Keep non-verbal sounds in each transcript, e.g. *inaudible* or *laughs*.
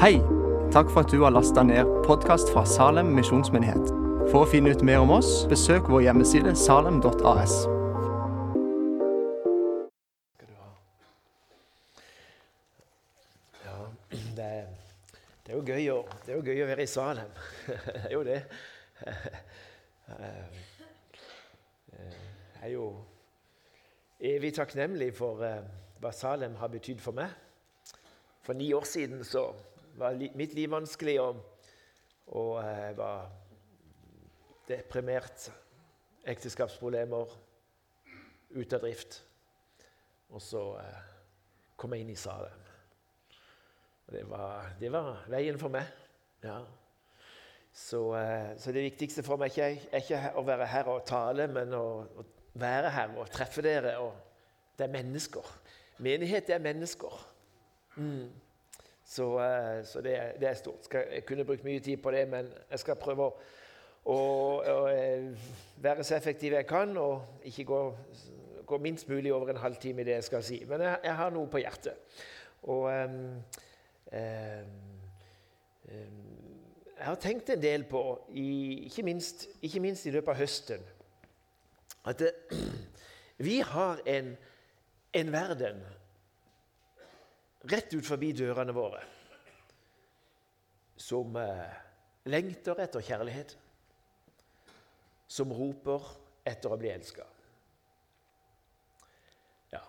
Hei! Takk for at du har lasta ned podkast fra Salem misjonsmyndighet. For å finne ut mer om oss, besøk vår hjemmeside salem.as. Ja, det det er jo gøy å, det er jo gøy å være i Salem. *laughs* Det er jo det. Eh, Jeg er jo evig takknemlig for eh, hva Salem har betydd for meg. For ni år siden så var mitt liv vanskelig, og, og jeg var deprimert. Ekteskapsproblemer, ute av drift. Og så eh, kom jeg inn i Salem. Det var, det var veien for meg. Ja. Så, eh, så det viktigste for meg er ikke, er ikke å være her og tale, men å, å være her og treffe dere. Og det er mennesker. Menighet er mennesker. Mm. Så, eh, så det, det er stort. Skal, jeg kunne brukt mye tid på det, men jeg skal prøve å, å, å eh, være så effektiv jeg kan, og ikke gå, gå minst mulig over en halvtime i det jeg skal si. Men jeg, jeg har noe på hjertet. Og um, um, um, jeg har tenkt en del på, i, ikke, minst, ikke minst i løpet av høsten, at det, *clears throat* vi har en, en verden rett ut forbi dørene våre som eh, lengter etter kjærlighet, som roper etter å bli elska. Ja.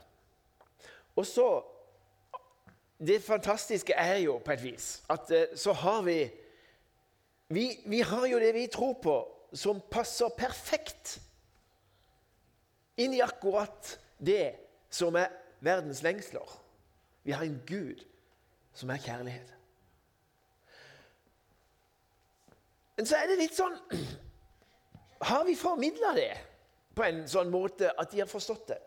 Og så Det fantastiske er jo på et vis at eh, så har vi vi, vi har jo det vi tror på, som passer perfekt inn i akkurat det som er verdens lengsler. Vi har en Gud som er kjærlighet. Men så er det litt sånn *clears throat* Har vi formidla det på en sånn måte at de har forstått det?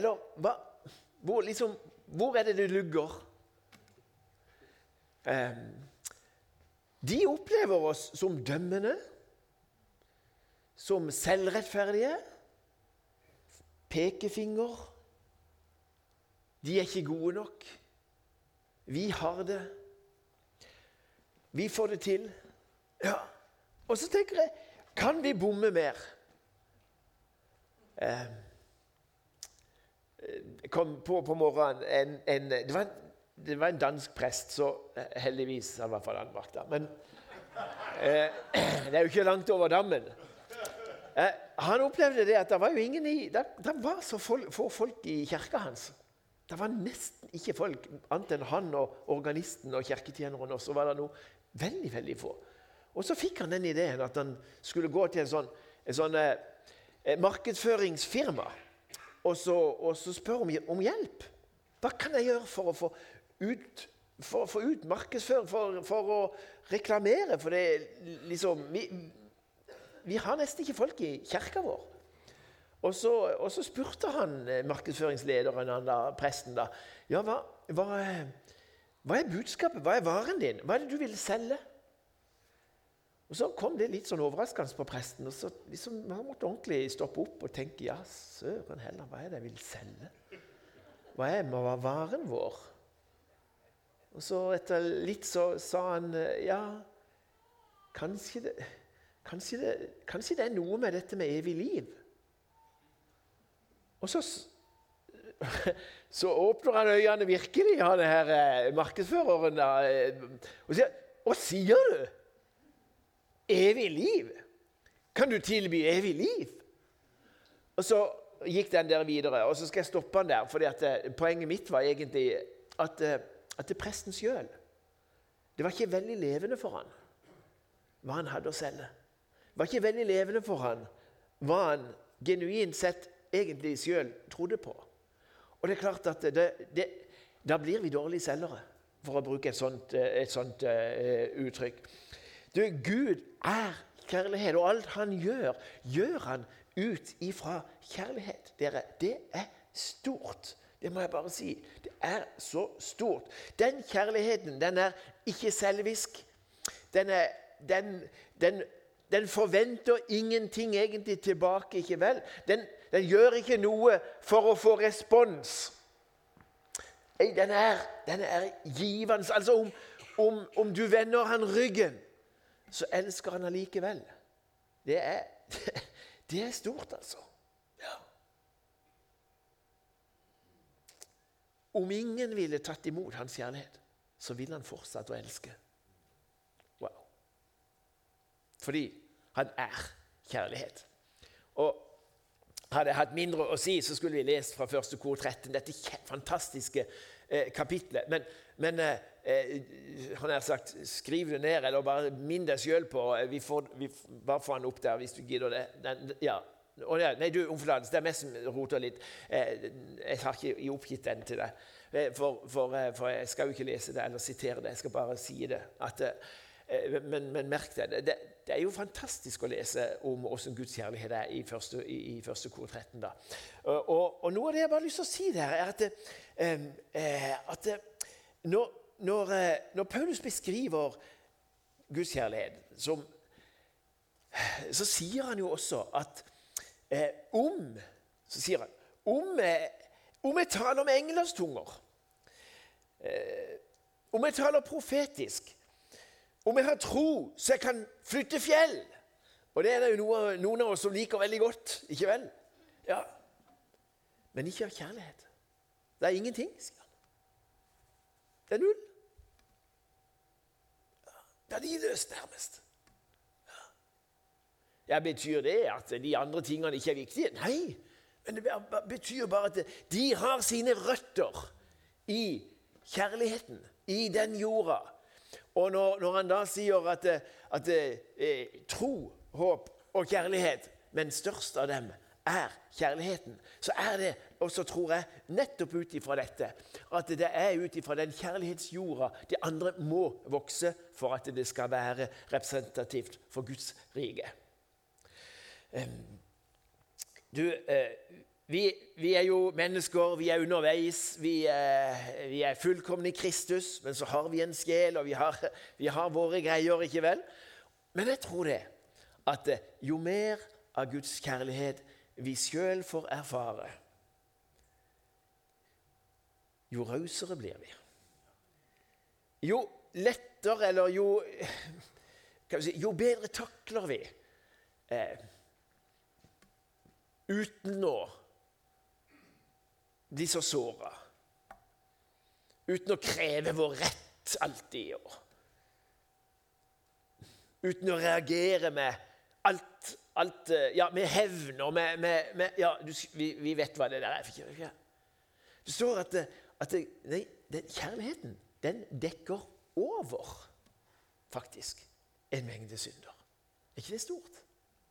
Eller hva, hvor, liksom, hvor er det det lugger? Eh, de opplever oss som dømmende, som selvrettferdige, pekefinger. De er ikke gode nok. Vi har det. Vi får det til. Ja. Og så tenker jeg Kan vi bomme mer? Eh, jeg kom på på morgenen en, en, det, var en, det var en dansk prest, så eh, heldigvis han var fra Danmark, da. Men eh, *clears throat* det er jo ikke langt over dammen. Eh, han opplevde det at det var jo ingen i Det, var så få folk i kirka hans. Det var nesten ikke folk annet enn han og organisten og kirketjeneren. Og så var det noe veldig, veldig få. Og så fikk han den ideen at han skulle gå til en sånn, en sånn eh, eh, markedsføringsfirma og så, og så spørre om, om hjelp. Hva kan jeg gjøre for å få ut, for, for ut markedsføring, for, for å reklamere? For det liksom vi, vi har nesten ikke folk i kirka vår. Og så, og så spurte han eh, markedsføringslederen, han da, presten, da Ja, hva, hva, hva er budskapet? Hva er varen din? Hva er det du vil selge? Og Så kom det litt sånn overraskende på presten. og så liksom, Han måtte ordentlig stoppe opp og tenke ja, søren heller, hva er det jeg vil selge? Hva er hva er varen vår? Og så etter litt så sa han ja, kanskje det, kanskje det, kanskje det er noe med dette med evig liv? Og så, *laughs* så åpner han øynene virkelig, han her eh, markedsføreren. da, eh, Og sier Hva sier du? Evig liv? Kan du tilby evig liv? Og så gikk den der videre, og så skal jeg stoppe den der. fordi eh, Poenget mitt var egentlig at, at det presten sjøl Det var ikke veldig levende for han hva han hadde å selge. Det var ikke veldig levende for han hva han genuint sett egentlig sjøl trodde på. Og det er klart at det, det, da blir vi dårlige selgere, for å bruke et sånt, eh, et sånt uh, uttrykk. Du, Gud er kjærlighet, og alt han gjør, gjør han ut ifra kjærlighet. Dere, det er stort. Det må jeg bare si. Det er så stort. Den kjærligheten, den er ikke selvisk. Den, er, den, den, den forventer ingenting egentlig tilbake, ikke vel? Den, den gjør ikke noe for å få respons. Den er, er givende. Altså, om, om, om du vender han ryggen, så elsker han allikevel. Det er, *laughs* det er stort, altså. Ja. Om ingen ville tatt imot hans kjærlighet, så ville han fortsatt å elske. Wow. Fordi han er kjærlighet. Og hadde hatt mindre å si, så skulle vi lest fra første kor 13. Dette fantastiske eh, kapitlet. Men, men eh, han har sagt skriv det ned, eller bare minn deg sjøl på eh, vi får, vi, Bare få den opp der hvis du gidder det. Den, ja. Oh, nei, du, omforlatelse. Det er meg som roter litt. Eh, jeg har ikke oppgitt den til deg. Eh, for, for, eh, for, jeg skal jo ikke lese det eller sitere det, jeg skal bare si det. At, men, men, merk det. det. Det. er jo fantastisk å lese om hvordan Guds kjærlighet er i første, i, i første kor 13. Da. Og, og, noe av det jeg bare har lyst til å si der, er at, eh, at når, når, når, Paulus beskriver Guds kjærlighet, som, så sier han jo også at eh, om Så sier han om, om jeg taler med englers tunger, eh, om jeg taler profetisk om jeg har tro, så jeg kan flytte fjell. Og det er det jo noe, noen av oss som liker veldig godt. Ikke vel? Ja. Men ikke av kjærlighet. Det er ingenting, sier han. Det er null. Det er livløst, nærmest. Ja. ja, Betyr det at de andre tingene ikke er viktige? Nei. Men det betyr bare at de har sine røtter i kjærligheten, i den jorda og når, når, han da sier at, at eh, tro, håp og kjærlighet, men størst av dem er kjærligheten, så er det, og så tror jeg, nettopp ut ifra dette, at det er ut ifra den kjærlighetsjorda de andre må vokse for at det skal være representativt for Guds rike. Du, eh, vi, vi, er jo mennesker, vi er underveis. Vi er, vi er fullkomne i Kristus, men så har vi en sjel, og vi har, vi har våre greier, ikke vel? Men jeg tror det at jo mer av Guds kjærlighet vi sjøl får erfare, jo rausere blir vi. Jo lettere, eller jo si, Jo bedre takler vi eh, uten å bli så såra. Uten å kreve vår rett alltid. Og uten å reagere med alt, alt ja, med hevn og med, med, med ja, du, vi, vi, vet hva det der er. Det står at, at nei, den, kjærligheten den dekker over faktisk en mengde synder. Er ikke det stort?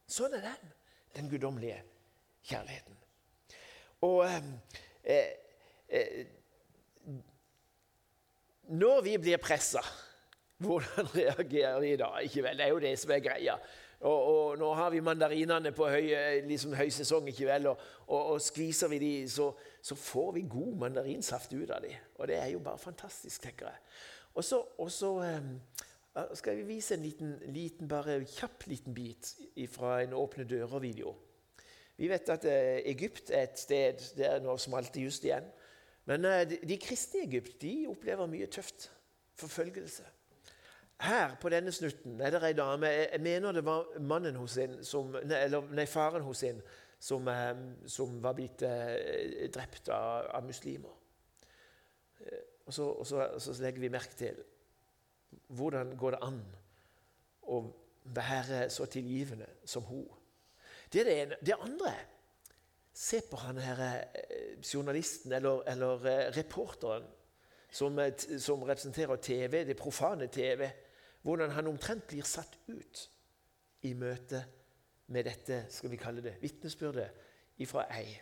Sånn er den, den guddommelige kjærligheten. Og eh, eh, Når vi blir pressa, hvordan *laughs* reagerer vi da? Ikke vel? Det er jo det som er greia. Og, og nå har vi mandarinene på høy, liksom høysesong, ikke vel? Og, og, og skviser vi de, så, så, får vi god mandarinsaft ut av de. Og det er jo bare fantastisk, tenker jeg. Og så, eh, skal vi vise en liten, liten, bare kjapp liten bit fra en Åpne dører-video. Vi vet at eh, Egypt er et sted der nå smalt det just igjen. Men eh, de, kristne i Egypt de opplever mye tøft. Forfølgelse. Her på denne snutten er det ei dame Jeg mener det var mannen hos sin, som, eller, nei, faren hos sin som, eh, som var blitt drept av, av muslimer. Og så, og, så, så, legger vi merke til hvordan går det an å være så tilgivende som hun. Det er det ene. Det andre Se på han her eh, journalisten eller, eller eh, reporteren som, eh, som, representerer TV, det profane TV. Hvordan han omtrent blir satt ut i møte med dette skal vi kalle det, vitnesbyrdet ifra ei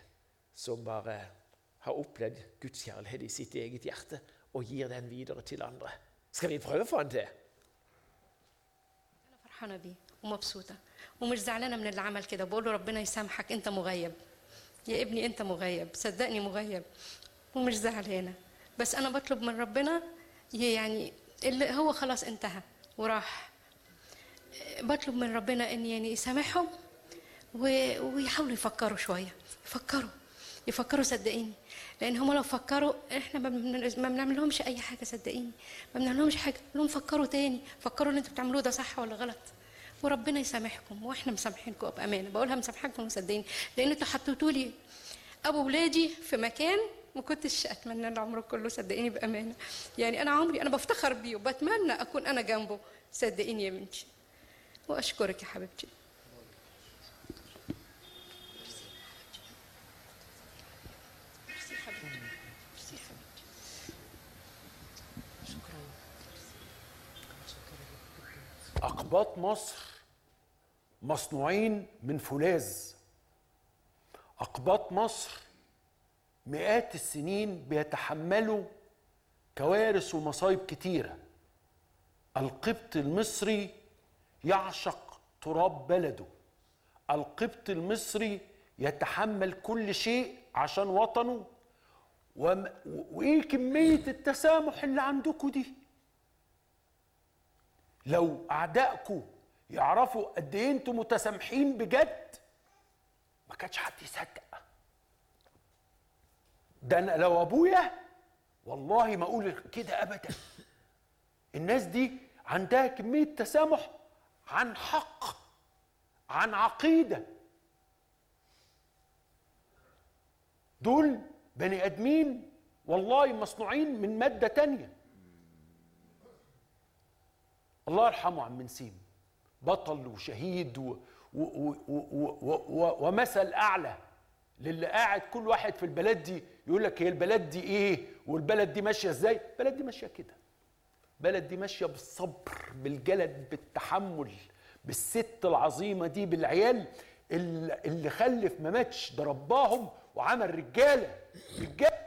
som bare har opplevd Guds kjærlighet i sitt eget hjerte og gir den videre til andre. Skal vi prøve å få han til? ومش زعلانة من اللي عمل كده. بقول له ربنا يسامحك أنت مغيب. يا ابني أنت مغيب. صدقني مغيب. ومش زعلانة. بس أنا بطلب من ربنا يعني اللي هو خلاص انتهى وراح. بطلب من ربنا إن يعني يسامحهم ويحاولوا يفكروا شوية. يفكروا. يفكروا صدقيني. لأن هم لو فكروا إحنا ما بن- ما بنعمل لهمش أي حاجة صدقيني. ما بنعمل لهمش حاجة. لهم فكروا تاني. فكروا اللي أنتوا بتعملوه ده صح ولا غلط. وربنا يسامحكم. وإحنا مسامحينكم بأمانة. بقولها مسامحاكم وصدقيني. لأن أنتوا حطيتوا لي أبو ولادي في مكان ما كنتش أتمنى العمر كله صدقيني بأمانة. يعني أنا عمري أنا بفتخر بيه وبتمنى أكون أنا جنبه. صدقيني يا بنتي. وأشكرك يا حبيبتي. أقباط مصر. مصنوعين من فولاذ. أقباط مصر مئات السنين بيتحملوا كوارث ومصايب كتيرة. القبط المصري يعشق تراب بلده. القبط المصري يتحمل كل شيء عشان وطنه. وم... وإيه كمية التسامح اللي عندكم دي؟ لو اعدائكم يعرفوا قد إيه أنتم متسامحين بجد؟ ما كانش حد يصدق. ده أنا لو أبويا والله ما أقول كده ابدا. الناس دي عندها كمية تسامح عن حق عن عقيدة. دول بني آدمين والله مصنوعين من مادة تانية. الله يرحمه عم نسيم بطل وشهيد و و و و ومثل أعلى للي قاعد كل واحد في البلد دي يقول لك هي البلد دي إيه والبلد دي ماشية إزاي؟ البلد دي ماشية كده. البلد دي ماشية بالصبر بالجلد بالتحمل بالست العظيمة دي بالعيال اللي خلف ما ماتش ده رباهم وعمل رجالة. رجالة.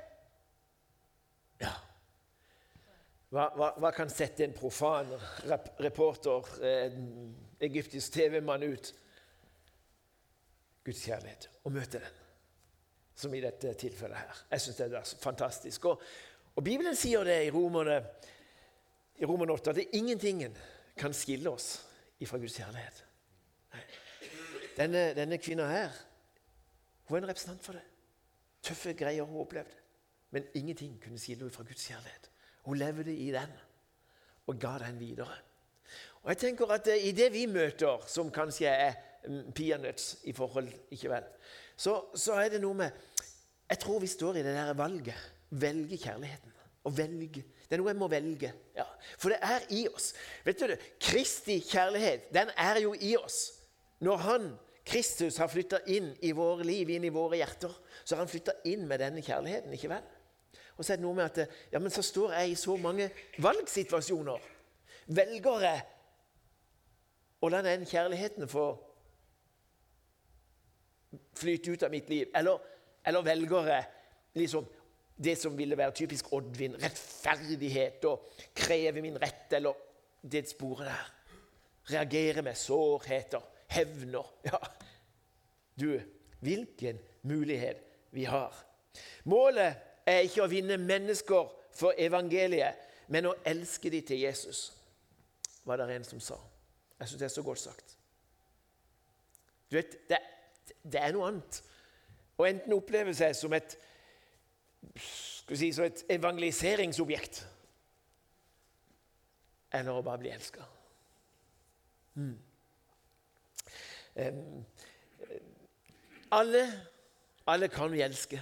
Hva, hva, hva kan sette en profan rep reporter, eh, egyptisk TV-mann ut? Guds kjærlighet. Og møte den. Som i dette tilfellet her. Jeg syns det er fantastisk. Og, og Bibelen sier det i Romerne, i Romerne 8 at det ingentingen kan skille oss ifra Guds kjærlighet. Denne, denne kvinna her hun er en representant for det. Tøffe greier hun opplevde. Men ingenting kunne skille henne fra Guds kjærlighet. Hun levde i den og ga den videre. Og jeg tenker at I det vi møter, som kanskje er mm, peanuts i forhold ikke vel, så, så er det noe med Jeg tror vi står i det der valget. Velge kjærligheten. Å velge. Det er noe jeg må velge. Ja. For det er i oss. Vet du det? Kristi kjærlighet, den er jo i oss. Når han, Kristus, har flytta inn i våre liv, inn i våre hjerter, så har han flytta inn med denne kjærligheten. ikke vel? Og så er det noe med at ja, men så står jeg i så mange valgsituasjoner. Velger jeg å la den kjærligheten få flyte ut av mitt liv? Eller, eller velger liksom det som ville være typisk Oddvin, rettferdighet og kreve min rett, eller det sporet der? Reagere med sårheter, hevner. *laughs* Ja, du, hvilken mulighet vi har. Målet er ikke å vinne mennesker for evangeliet, men å elske dem til Jesus, var det en som sa. Jeg syns det er så godt sagt. Du vet, det, det er noe annet å enten oppleve seg som et si, som et evangeliseringsobjekt eller å bare bli elska. Mm. Um, alle, alle kan vi elske.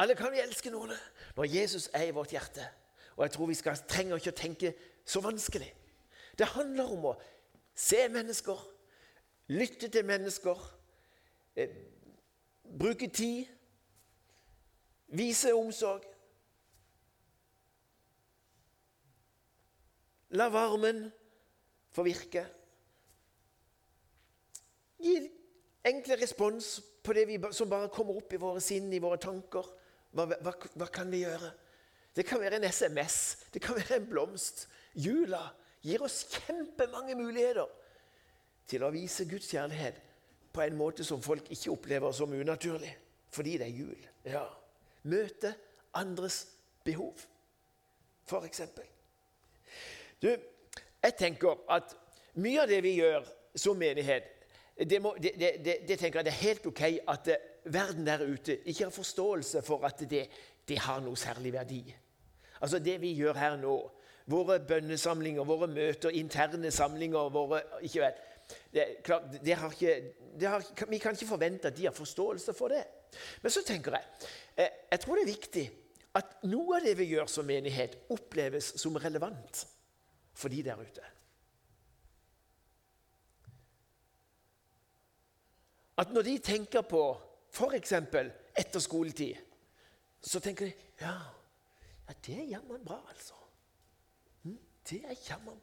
Alle kan vi elske noen når Jesus er i vårt hjerte. Og jeg tror vi skal, trenger ikke å tenke så vanskelig. Det handler om å se mennesker, lytte til mennesker, eh, bruke tid, vise omsorg. La varmen få virke. Gi enkle respons på det vi, som bare kommer opp i våre sinn, i våre tanker. Hva, hva, hva kan vi gjøre? Det kan være en SMS, det kan være en blomst. Jula gir oss kjempemange muligheter til å vise Guds kjærlighet på en måte som folk ikke opplever som unaturlig, fordi det er jul. Ja. Møte andres behov, for eksempel. Du, jeg tenker at mye av det vi gjør som menighet, det, må, det, det, det tenker jeg det er helt ok at verden der ute ikke har forståelse for at det har noe særlig verdi. Altså det vi gjør her nå, våre bønnesamlinger, våre møter, interne samlinger våre, ikke vet, det, klart, det har ikke, det har, Vi kan ikke forvente at de har forståelse for det. Men så tenker jeg eh, jeg tror det er viktig at noe av det vi gjør som menighet, oppleves som relevant for de der ute. At når de tenker på f.eks. etter skoletid, så tenker de ja, ja det er jammen bra, altså. Det er jammen.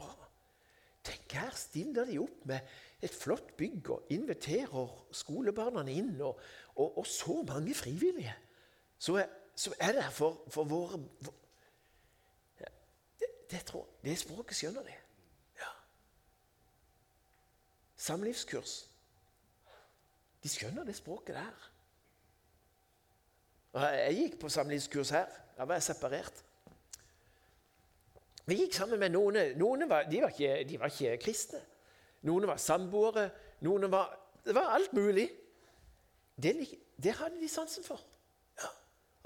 Tenk, her stiller de opp med et flott bygg og inviterer skolebarna inn. Og, og, og, så mange frivillige som er, som er der for, for våre for, det, det, tror, det språket skjønner de. Ja. Samlivskurs. De skjønner det språket der. Jeg gikk på samlivskurs her. Da var jeg separert. Vi gikk sammen med noen. noen var, de, var ikke, de, var ikke, kristne. Noen var samboere. Noen var, det var alt mulig. Det, det hadde de sansen for. Ja.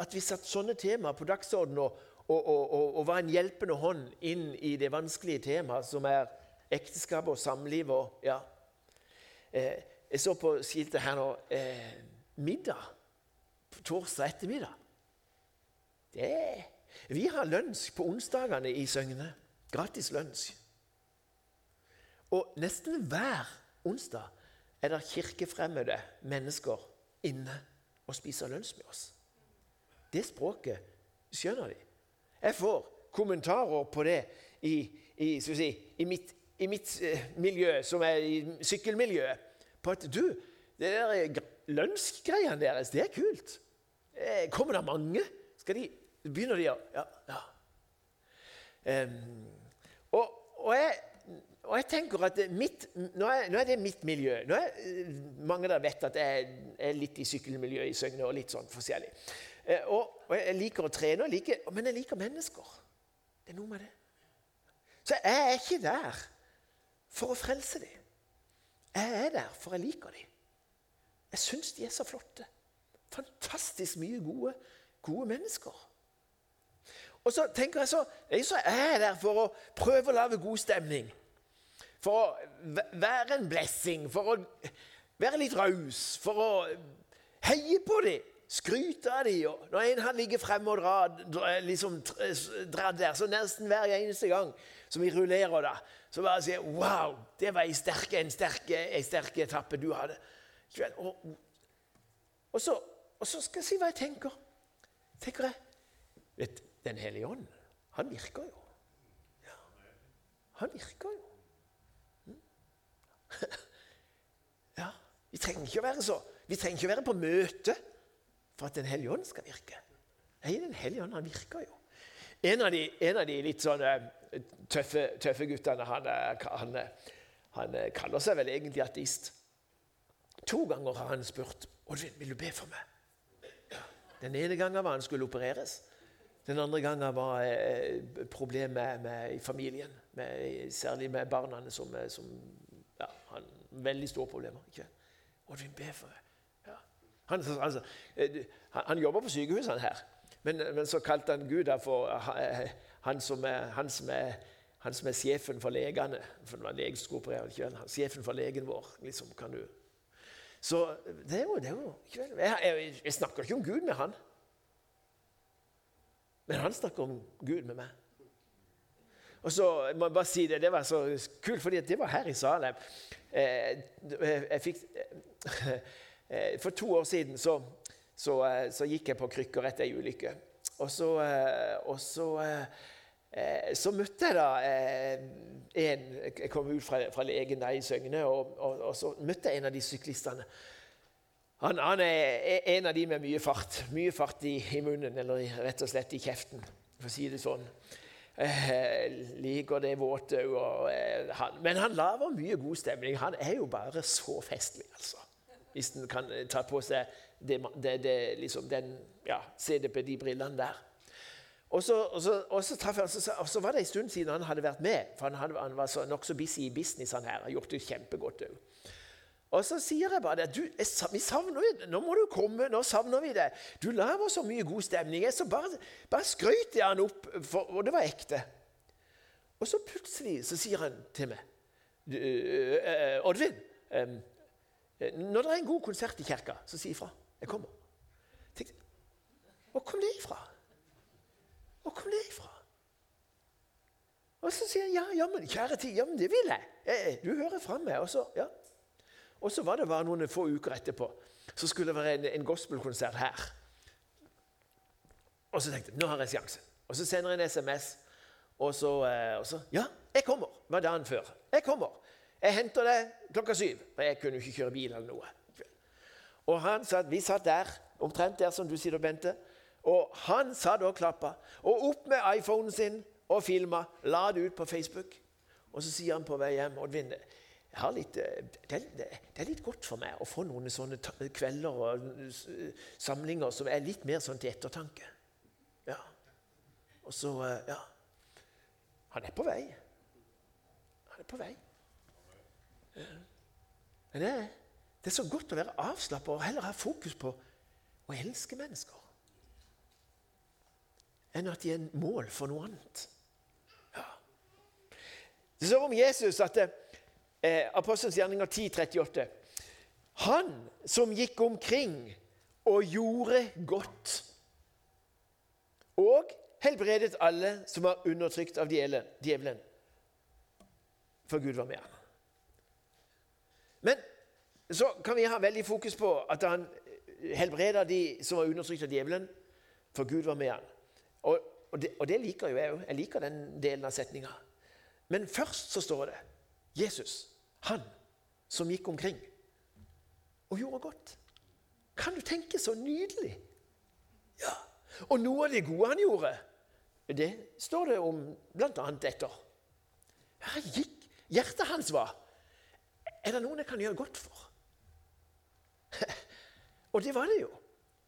At vi satte sånne temaer på dagsordenen og, og, og, og, var en hjelpende hånd inn i det vanskelige temaet som er ekteskap og samliv. Og, ja. eh, jeg så på skiltet her nå eh, middag på torsdag ettermiddag. Det vi har lunsj på onsdagene i Søgne. Gratis lunsj. Og nesten hver onsdag er det kirkefremmede mennesker inne og spiser lunsj med oss. Det språket skjønner de. Jeg får kommentarer på det i, i, si, i mitt, i mitt uh, miljø, som er i sykkelmiljøet, på at du, det der lunsjgreiene deres, det er kult. Eh, kommer det mange? Skal de begynner de å Ja. ja. Um, og, og, jeg, og, jeg, tenker at mitt, nå, er, nå er det mitt miljø. Nå er, mange der vet at jeg er litt i sykkelmiljøet i Søgne og litt sånn forskjellig. Uh, og, og, jeg liker å trene, liker, men jeg liker mennesker. Det er noe med det. Så jeg er ikke der for å frelse dem. Jeg er der for jeg liker dem. Jeg syns de er så flotte. Fantastisk mye gode, gode mennesker. Og så tenker jeg så, jeg så er der for å prøve å lage god stemning. For å være en blessing, for å være litt raus, for å heie på dem. Skryte av dem. Når en har ligget fremme og dratt liksom, der, så nesten hver eneste gang som vi rullerer, da, så bare sier Wow, det var en sterk, en sterk, en sterk etappe du hadde. Og, og, så, og så skal jeg si hva jeg tenker. Tenker jeg, vet, den hellige ånd, han virker jo. Ja. Han virker jo. Mm. *laughs* ja. Vi trenger ikke å være så Vi trenger ikke å være på møte for at Den hellige ånd skal virke. Nei, Den hellige ånd, han virker jo. En av de, en av de litt sånne tøffe, tøffe guttene, han, han, han, kaller seg vel egentlig ateist. To ganger har han spurt Oddvin, vil du be for meg. Den ene gangen var han skulle opereres. Den andre gangen var eh, problem med, familien. Med, særlig med barna som, eh, som ja, han, Veldig store problemer. ikke du be for meg. Ja. Han, altså, eh, han, han, jobber på sykehusene her, men, men, så kalte han Gud for eh, han som, er, han, som er, han som er sjefen for legene. For det var lege som skulle Sjefen for legen vår. liksom, kan du... Så det er jo, det er jo jeg, jeg, jeg snakker ikke om Gud med han. Men han snakker om Gud med meg. Og så må jeg bare si Det det var så kult, fordi det var her i Salem. Eh, jeg fikk, eh, for to år siden så, så, eh, så gikk jeg på krykker etter ei ulykke. Og så, og så, så møtte jeg da en Jeg kom ut fra, fra legen der i Søgne, og, og, og så møtte jeg en av de syklistene. Han, han, er en av de med mye fart. Mye fart i, i munnen, eller rett og slett i kjeften, for å si det sånn. Eh, liker det våte. òg. eh, men han lager mye god stemning. Han er jo bare så festlig, altså. Hvis en kan ta på seg det, det, det, liksom den, ja, CDPD-brillene der. Og så, og, så, og, så så, var det en stund siden han hadde vært med. For han, hadde, han var nokså busy i business, han her. Har gjort det kjempegodt òg. Og så sier jeg bare det. Vi savner deg. Nå må du komme. Nå savner vi deg. Du lager så mye god stemning. Jeg så bare, bare skrøt jeg han opp, for, og det var ekte. Og så plutselig så sier han til meg øh, øh, Oddvin, øh, når det er en god konsert i kirka, så si ifra. Jeg kommer. Tenkte, Hvor kom det ifra? Hvor kom det ifra? Og så sier han ja, ja, kjære tid, ja, det vil jeg. Du hører fra meg. Og så, ja. Og så var det bare noen få uker etterpå. Så skulle det være en, en gospelkonsert her. Og så tenkte jeg nå har jeg sjansen. Og så sender jeg en SMS. Og så, eh, og så Ja, jeg kommer. var dagen før. Jeg kommer. Jeg henter deg klokka syv. For jeg kunne jo ikke kjøre bil eller noe. Og han satt, vi satt der, omtrent der som du sitter, Bente. Og han satt og klappa. Og opp med iPhonen sin og filma. La det ut på Facebook. Og så sier han på vei hjem Oddvin, litt, eh, det, er, det er litt godt for meg å få noen sånne kvelder og eh, samlinger som er litt mer sånn til ettertanke. Ja. Og så eh, Ja. Han er på vei. Han er på vei. Men det, det er så godt å være avslappa og heller ha fokus på å elske mennesker enn at de er en mål for noe annet. Ja. Det står om Jesus at eh, Apostelens gjerninger 10,38 Han som gikk omkring og gjorde godt og helbredet alle som var undertrykt av djevelen. For Gud var med ham. Men så kan vi ha veldig fokus på at han helbreda de som var undertrykt av djevelen, for Gud var med ham. Og, og, det, og det liker jo jeg òg. Jeg liker den delen av setninga. Men først så står det Jesus, han som gikk omkring og gjorde godt. Kan du tenke så nydelig? Ja. Og noe av det gode han gjorde, det står det om bl.a. etter. Her gikk hjertet hans var. Er det noen jeg kan gjøre godt for? *laughs* Og det var det jo.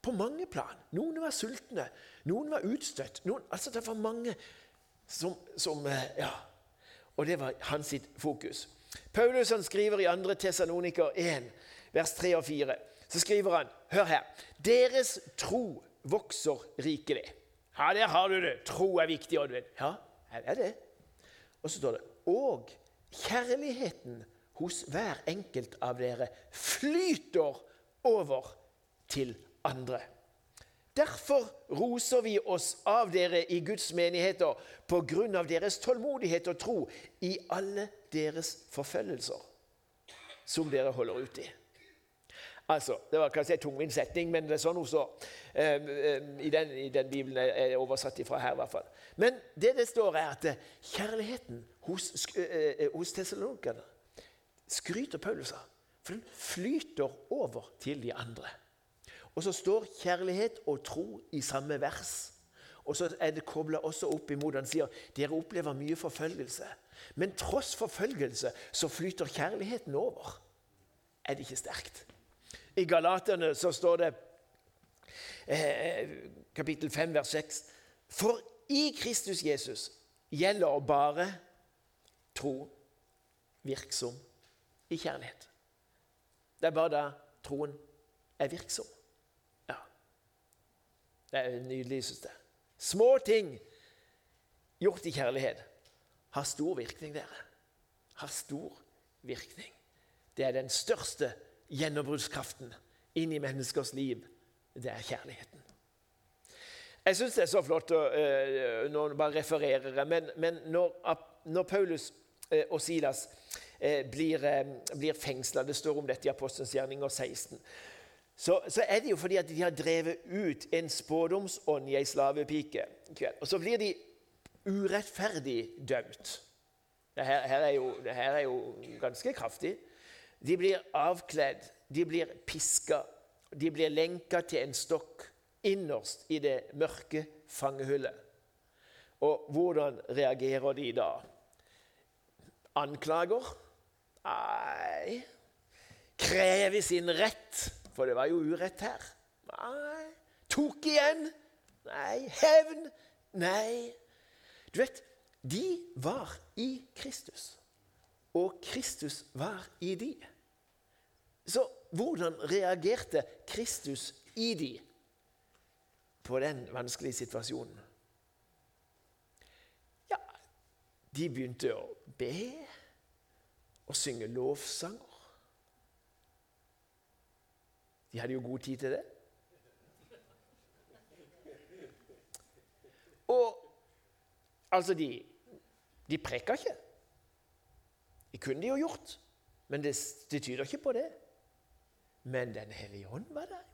På mange plan. Noen var sultne, noen var utstøtt. Noen, altså Det var mange som, som eh, Ja. Og det var hans sitt fokus. Paulus han skriver i 2. Tessaloniker 1, vers 3 og 4. Så skriver han Hør her. Deres tro vokser rikelig. Ja, der har du det. Tro er viktig, Oddvin. Ja, her er det. Og så står det Og kjærligheten hos hver enkelt av dere flyter over til andre. Derfor roser vi oss av dere i Guds menigheter på grunn av deres tålmodighet og tro i alle deres forfølgelser, som dere holder ut i. Altså, Det var kanskje en tungvint setning, men det er sånn står. Um, um, i, den, I den bibelen er er oversatt ifra her, i hvert fall. Men det det står, er at eh, kjærligheten hos, eh, hos skryter Paulus av. For den flyter over til de andre. Og så står kjærlighet og tro i samme vers. Og så er det kobla også opp imot Han sier dere opplever mye forfølgelse. Men tross forfølgelse så flyter kjærligheten over. Er det ikke sterkt? I Galaterne så står det eh, kapittel 5 vers 6 For i Kristus Jesus gjelder bare tro virksom i kjærlighet. Det er bare da troen er virksom. Det er nydelig, synes jeg. Små ting gjort i kjærlighet har stor virkning, dere. Har stor virkning. Det er den største gjennombruddskraften inn i menneskers liv. Det er kjærligheten. Jeg syns det er så flott å uh, Nå bare refererer jeg, men, men når, når Paulus øh, og Silas eh, blir, eh, blir fengsla, det står om dette i Apostelens gjerninger 16, så, så er det jo fordi at de har drevet ut en spådomsånd i ei slavepike. Og så blir de urettferdig dømt. Det her, er jo, det er jo ganske kraftig. De blir avkledd, de blir piska, de blir lenka til en stokk innerst i det mørke fangehullet. Og hvordan reagerer de da? Anklager? Nei. Krever sin rett, for det var jo urett her. Nei. Tok igjen? Nei. Hevn? Nei. Du vet, de var i Kristus, og Kristus var i de. Så hvordan reagerte Kristus i de på den vanskelige situasjonen? Ja, de begynte å be og synge lovsanger. De hadde jo god tid til det. Og altså, de, de preka ikke. Det kunne de jo gjort, men det, det tyder ikke på det. Men Den hellige ånd var der.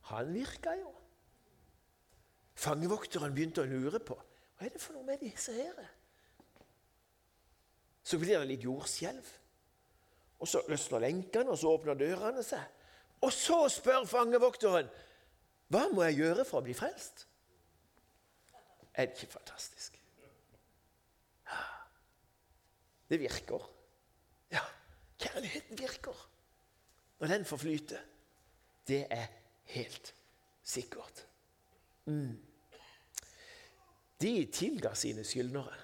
Han virka jo. Fangevokteren begynte å lure på hva er det for noe med disse her. Så blir det litt jordskjelv. Og så løsner lenkene, og så åpner dørene seg. Og så spør fangevokteren hva må jeg gjøre for å bli frelst. Er det ikke fantastisk? Ja. Det virker. Ja, kjærligheten virker. Når den får flyte. Det er helt sikkert. Mm. De tilga sine skyldnere.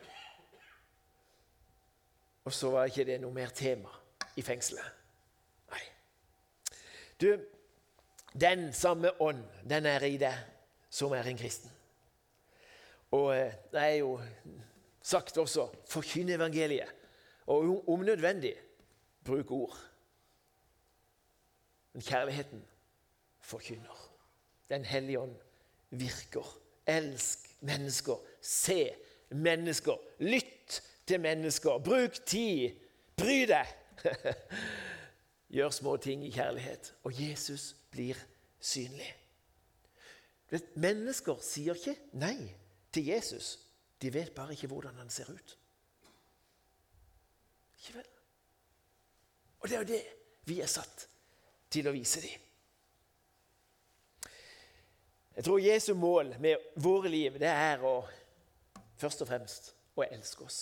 Og så var ikke det noe mer tema i fengselet. Du, den samme ånd, den er i deg som er en kristen. Og eh, det er jo sagt også forkynn evangeliet. Og om nødvendig bruk ord. Men kjærligheten forkynner. Den hellige ånd virker. Elsk mennesker. Se mennesker. Lytt til mennesker. Bruk tid. Bry deg. *laughs* Gjør små ting i kjærlighet. Og Jesus blir synlig. Mennesker sier ikke nei til Jesus. De vet bare ikke hvordan han ser ut. Ikke vel? Og det er jo det vi er satt til å vise dem. Jeg tror Jesu mål med våre liv det er å først og fremst å elske oss.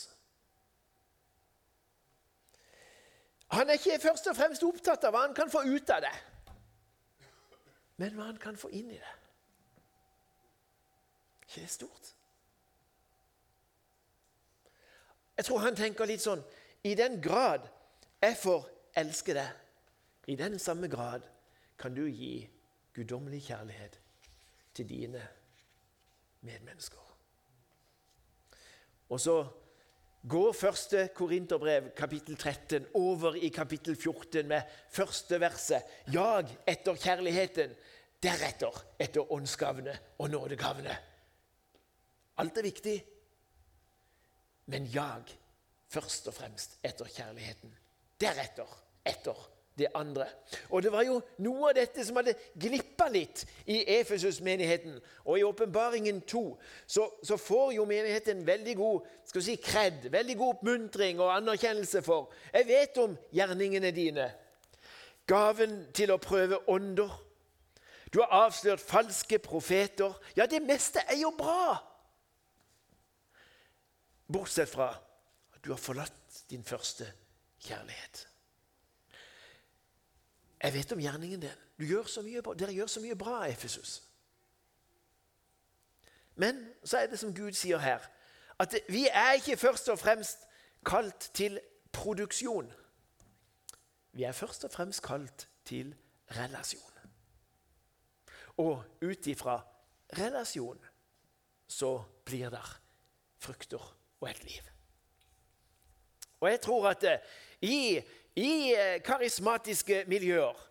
Han er ikke først og fremst opptatt av hva han kan få ut av det, men hva han kan få inn i det. Ikke det er stort? Jeg tror han tenker litt sånn I den grad jeg får elske deg, i den samme grad kan du gi guddommelig kjærlighet til dine medmennesker. Og så går første Korinterbrev, kapittel 13, over i kapittel 14 med første verset. Jag etter kjærligheten, deretter etter åndsgavene og nådegavene. Alt er viktig, men jag først og fremst etter kjærligheten. Deretter etter det andre. Og det var jo noe av dette som hadde glippa litt i Efesus-menigheten. Og i Åpenbaringen 2 så, så, får jo menigheten veldig god skal vi si, kred, veldig god oppmuntring og anerkjennelse for. Jeg vet om gjerningene dine. Gaven til å prøve ånder. Du har avslørt falske profeter. Ja, det meste er jo bra. Bortsett fra at du har forlatt din første kjærlighet. Jeg vet om gjerningen din. Gjør dere gjør så mye bra, Efesus. Men så er det som Gud sier her, at vi er ikke først og fremst kalt til produksjon. Vi er først og fremst kalt til relasjon. Og ut ifra relasjon så blir det frukter og et liv. Og jeg tror at eh, i i eh, karismatiske miljøer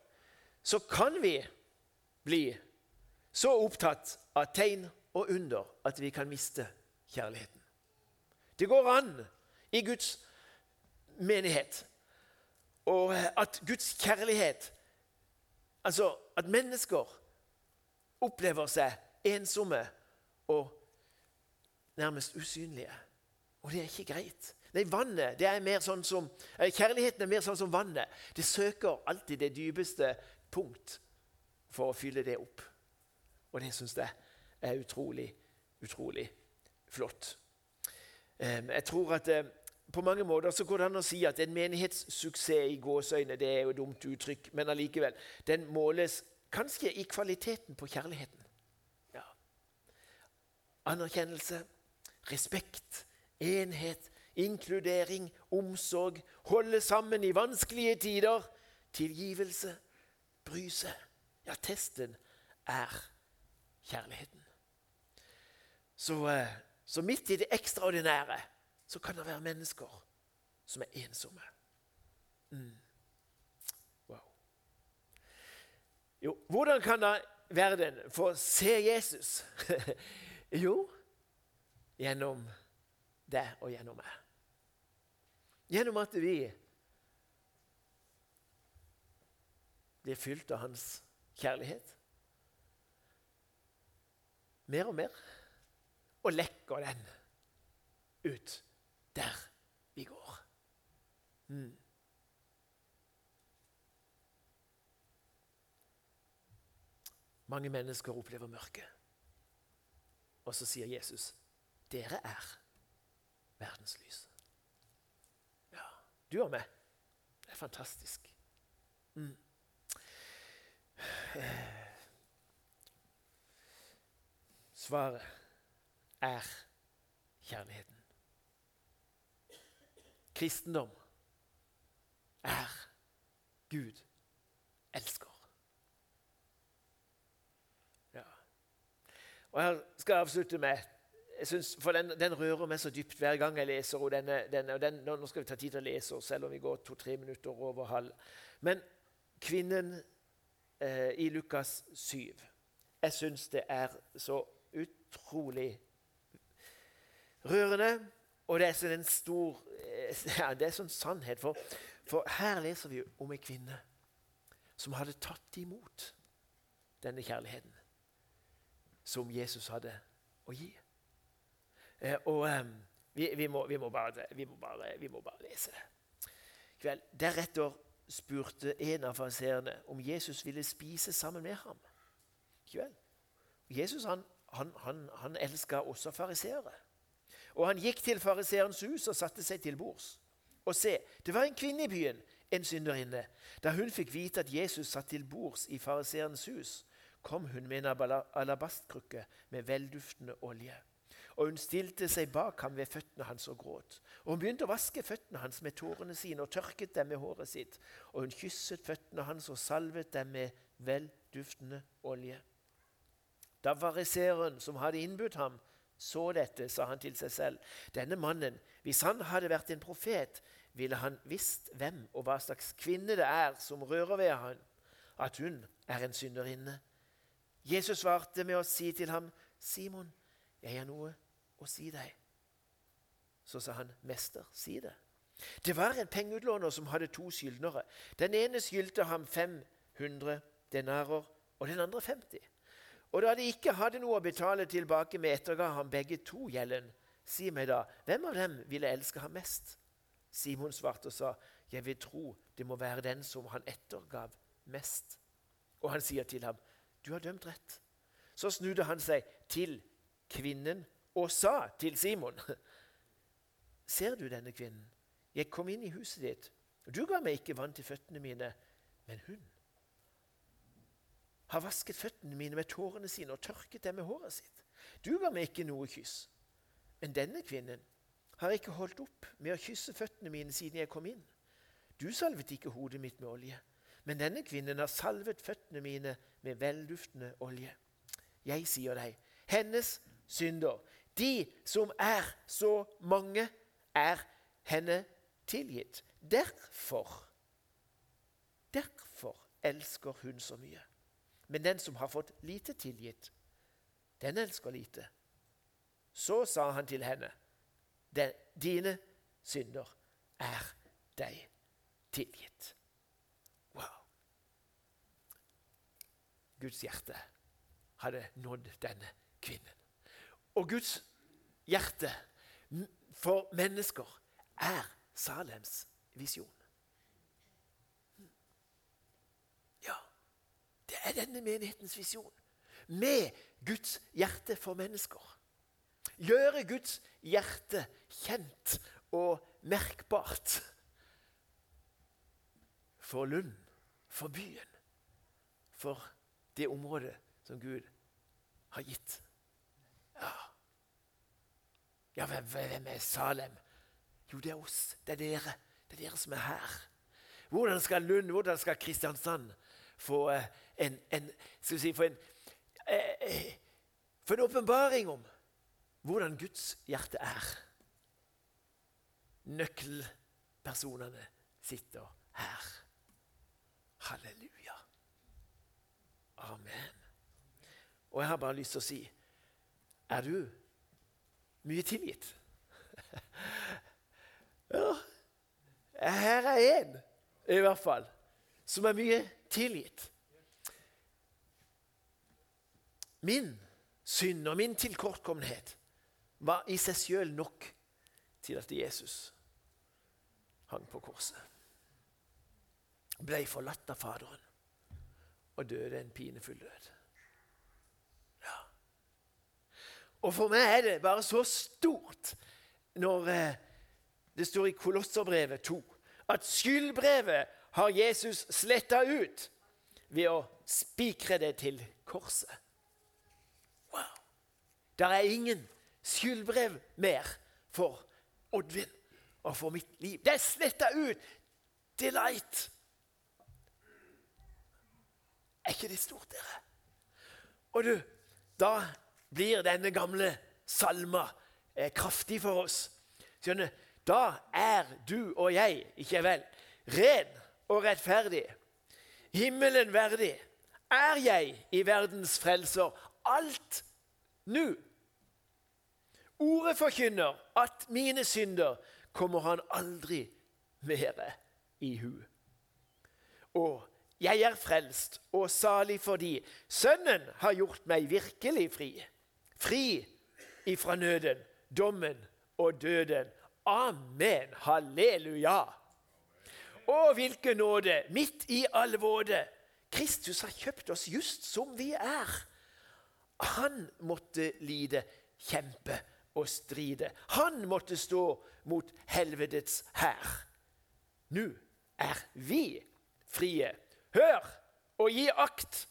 så kan vi bli så opptatt av tegn og under at vi kan miste kjærligheten. Det går an i Guds menighet og at Guds kjærlighet Altså at mennesker opplever seg ensomme og nærmest usynlige. Og det er ikke greit. Nei, vannet, det er mer sånn som, Kjærligheten er mer sånn som vannet. Det søker alltid det dypeste punkt for å fylle det opp. Og det syns jeg er utrolig, utrolig flott. Jeg tror at eh, på mange måter så går det an å si at en menighetssuksess i gåseøyne det er jo et dumt uttrykk, men allikevel, den måles kanskje i kvaliteten på kjærligheten. Ja. Anerkjennelse, respekt, enhet, inkludering, omsorg, holde sammen i vanskelige tider. tilgivelse, bry seg. Ja, testen er kjærligheten. Så, eh, så midt i det ekstraordinære så kan det være mennesker som er ensomme. Mm. Wow. Jo, hvordan kan da verden få se Jesus? *laughs* jo, gjennom deg og gjennom meg. Gjennom at vi blir fylt av hans kjærlighet. Mer og mer. Og lekker den ut der vi går. Mm. Mange mennesker opplever mørket. Og så sier Jesus, 'Dere er verdens lys'. Du og meg. Det er fantastisk. Mm. Svaret er kjærligheten. Kristendom er Gud elsker. Ja. Og Her skal jeg avslutte med jeg synes, For den, den, rører meg så dypt hver gang jeg leser. denne, denne, og den, Nå skal vi ta tid til å lese, selv om vi går to-tre minutter over halv. Men kvinnen eh, i Lukas 7 Jeg syns det er så utrolig rørende. Og det er sånn en stor eh, *laughs* ja, det er sånn sannhet. For, for her leser vi om en kvinne som hadde tatt imot denne kjærligheten som Jesus hadde å gi. Eh, og eh, vi, vi, må, vi, må bare, må bare, vi, må, bare, lese det. Kveld. deretter spurte en av fariseerne om Jesus ville spise sammen med ham. Kveld. Jesus han, han, han, han elska også fariseere. Og han gikk til fariseerens hus og satte seg til bords. Og se, det var en kvinne i byen, en synderinne. Da hun fikk vite at Jesus satt til bords i fariseerens hus, kom hun med en alabastkrukke med velduftende olje. Og hun stilte seg bak ham ved føttene hans og gråt. Og hun begynte å vaske føttene hans med tårene sine og tørket dem med håret sitt. Og hun kysset føttene hans og salvet dem med velduftende olje. Da fariseeren som hadde innbudt ham, så dette, sa han til seg selv. Denne mannen, hvis han hadde vært en profet, ville han visst hvem og hva slags kvinne det er som rører ved han, at hun er en synderinne. Jesus svarte med å si til ham, 'Simon, jeg er noe å si deg.' Så sa han, 'Mester, si det.' Det var en pengeutlåner som hadde to skyldnere. Den ene skyldte ham 500 denarer, og den andre 50. Og da de ikke hadde noe å betale tilbake med, etterga han begge to gjelden. Si meg da, hvem av dem ville elske ham mest? Simon svarte og sa, jeg vil tro det må være den som han ettergav mest. Og han sier til ham, du har dømt rett. Så snudde han seg til kvinnen og sa til Simon, ser du denne kvinnen? Jeg kom inn i huset ditt. og Du ga meg ikke vann til føttene mine, men hun har vasket føttene mine med tårene sine og tørket dem med håret sitt. Du ga meg ikke noe kyss. Men denne kvinnen har ikke holdt opp med å kysse føttene mine siden jeg kom inn. Du salvet ikke hodet mitt med olje, men denne kvinnen har salvet føttene mine med velduftende olje. Jeg sier deg, hennes synder, de som er så mange, er henne tilgitt. Derfor, derfor elsker hun så mye. Men den som har fått lite tilgitt, den elsker lite. Så sa han til henne, dine synder er deg tilgitt. Wow. Guds hjerte hadde nådd denne kvinnen. Og Guds hjerte for mennesker er Salems visjon. Ja, Det er denne menighetens visjon. Med Guds hjerte for mennesker. Gjøre Guds hjerte kjent og merkbart. For Lund, for byen, for det området som Gud har gitt. Ja, hvem er Salem? Jo, det er oss. Det er dere. Det er dere som er her. Hvordan skal Lund, hvordan skal Kristiansand få eh, en, en, skal vi si, få en, eh, eh, få en åpenbaring om hvordan Guds hjerte er? Nøkkelpersonene sitter her. Halleluja. Amen. Og jeg har bare lyst til å si Er du mye tilgitt? *laughs* ja. Her er en, i hvert fall, som er mye tilgitt. Min synd og min tilkortkommenhet var i seg sjøl nok til at Jesus hang på korset. Ble forlatt av Faderen og døde en pinefull død. Ja. Og for meg er det bare så stort når eh, det står i Kolosserbrevet 2 at skyldbrevet har Jesus sletta ut ved å spikre det til korset. Wow! Der er ingen skyldbrev mer for Oddvin og for mitt liv. Det er sletta ut! Delight! Er ikke det stort, dere? Og du, da blir denne gamle salma eh, kraftig for oss. Skjønner, Da er du og jeg, ikke vel, ren og rettferdig, himmelen verdig. Er jeg i verdens frelser alt nå? Ordet forkynner at mine synder kommer han aldri mere i hu. Og jeg er frelst og salig fordi Sønnen har gjort meg virkelig fri. Fri ifra nøden, dommen og døden. Amen. Halleluja. Å, hvilken nåde midt i all våde. Kristus har kjøpt oss just som vi er. Han måtte lide, kjempe og stride. Han måtte stå mot helvetets hær. Nå er vi frie. Hør og gi akt.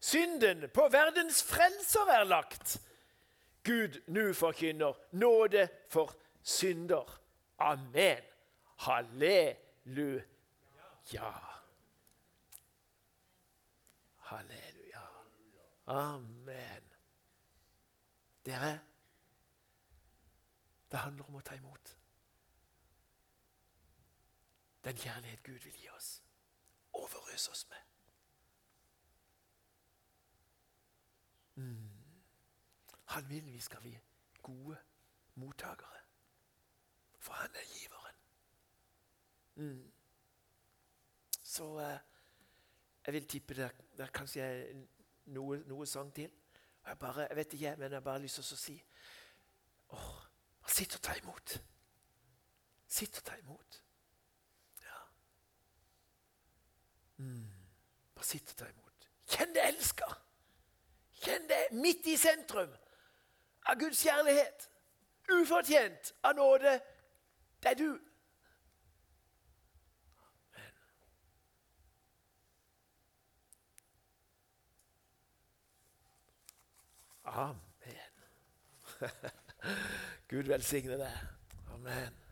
Synden på verdens frelser er lagt. Gud nu forkynner nåde for synder. Amen. Halleluja. Halleluja. Amen. Dere, det handler om å ta imot den kjærlighet Gud vil gi oss overøse oss med. Mm. Han vil vi skal bli gode mottakere. For han er giveren. Mm. Så eh, jeg vil tippe det, er kanskje noe, noe sang til. Jeg bare, jeg vet ikke, men jeg har bare lyst til å si åh, Sitt og ta imot. Sitt og ta imot. Mm. Bare sitt og ta imot. Kjenn det elska! Kjenn det midt i sentrum av Guds kjærlighet. Ufortjent av nåde. Det er du. Amen. *laughs* Gud velsigne deg. Amen.